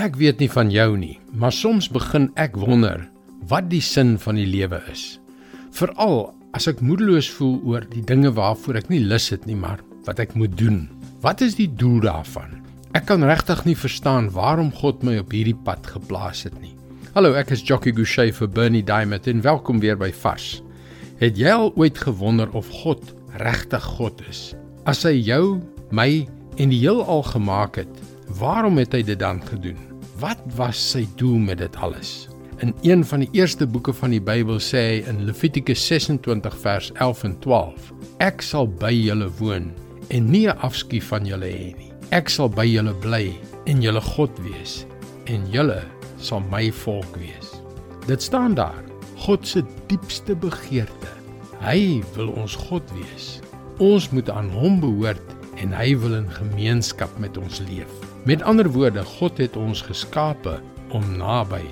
Ek weet nie van jou nie, maar soms begin ek wonder wat die sin van die lewe is. Veral as ek moedeloos voel oor die dinge waarvoor ek nie lus het nie, maar wat ek moet doen. Wat is die doel daarvan? Ek kan regtig nie verstaan waarom God my op hierdie pad geplaas het nie. Hallo, ek is Jockey Gouchee vir Bernie Diamond en welkom weer by Fas. Het jy al ooit gewonder of God regtig God is? As hy jou, my en die heelal gemaak het, Waarom het hy dit dan gedoen? Wat was sy doel met dit alles? In een van die eerste boeke van die Bybel sê hy in Levitikus 26 vers 11 en 12: Ek sal by julle woon en nie 'n afskeid van julle hê nie. Ek sal by julle bly en julle God wees en julle sal my volk wees. Dit staan daar. God se diepste begeerte. Hy wil ons God wees. Ons moet aan hom behoort en hy wil in gemeenskap met ons leef. Met ander woorde, God het ons geskape om naby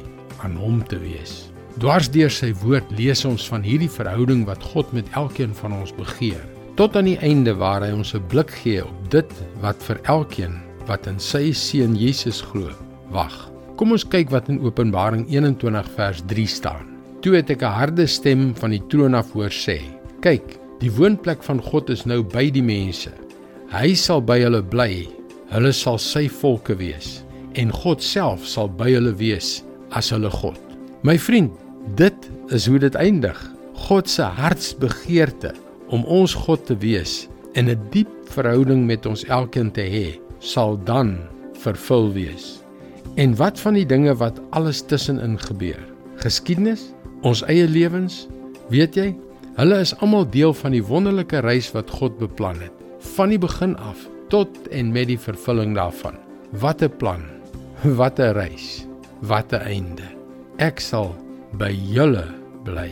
aan hom te wees. Dwarsdeur sy woord lees ons van hierdie verhouding wat God met elkeen van ons begeer, tot aan die einde waar hy ons 'n blik gee op dit wat vir elkeen wat in sy seun Jesus glo, wag. Kom ons kyk wat in Openbaring 21 vers 3 staan. Toe het ek 'n harde stem van die troon af hoor sê: "Kyk, die woonplek van God is nou by die mense. Hy sal by hulle bly Hulle sal sy volke wees en God self sal by hulle wees as hulle God. My vriend, dit is hoe dit eindig. God se hartsbegeerte om ons God te wees en 'n diep verhouding met ons elkeen te hê, sal dan vervul wees. En wat van die dinge wat alles tussenin gebeur? Geskiedenis, ons eie lewens, weet jy, hulle is almal deel van die wonderlike reis wat God beplan het, van die begin af tot en met die vervulling daarvan. Wat 'n plan. Wat 'n reis. Wat 'n einde. Ek sal by julle bly.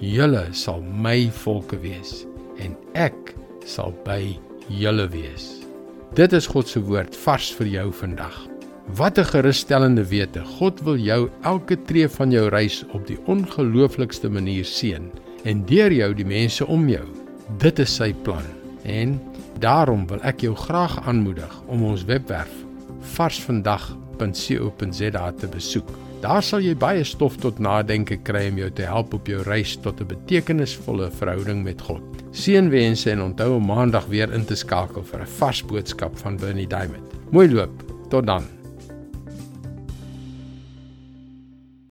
Julle sal my volke wees en ek sal by julle wees. Dit is God se woord vars vir jou vandag. Wat 'n gerusstellende wete. God wil jou elke tree van jou reis op die ongelooflikste manier seën en deur jou die mense om jou. Dit is sy plan. En Daarom wil ek jou graag aanmoedig om ons webwerf varsvandag.co.za te besoek. Daar sal jy baie stof tot nadenke kry om jou te help op jou reis tot 'n betekenisvolle verhouding met God. Seënwense en onthou om maandag weer in te skakel vir 'n vars boodskap van Bernie Diamond. Mooi loop. Tot dan.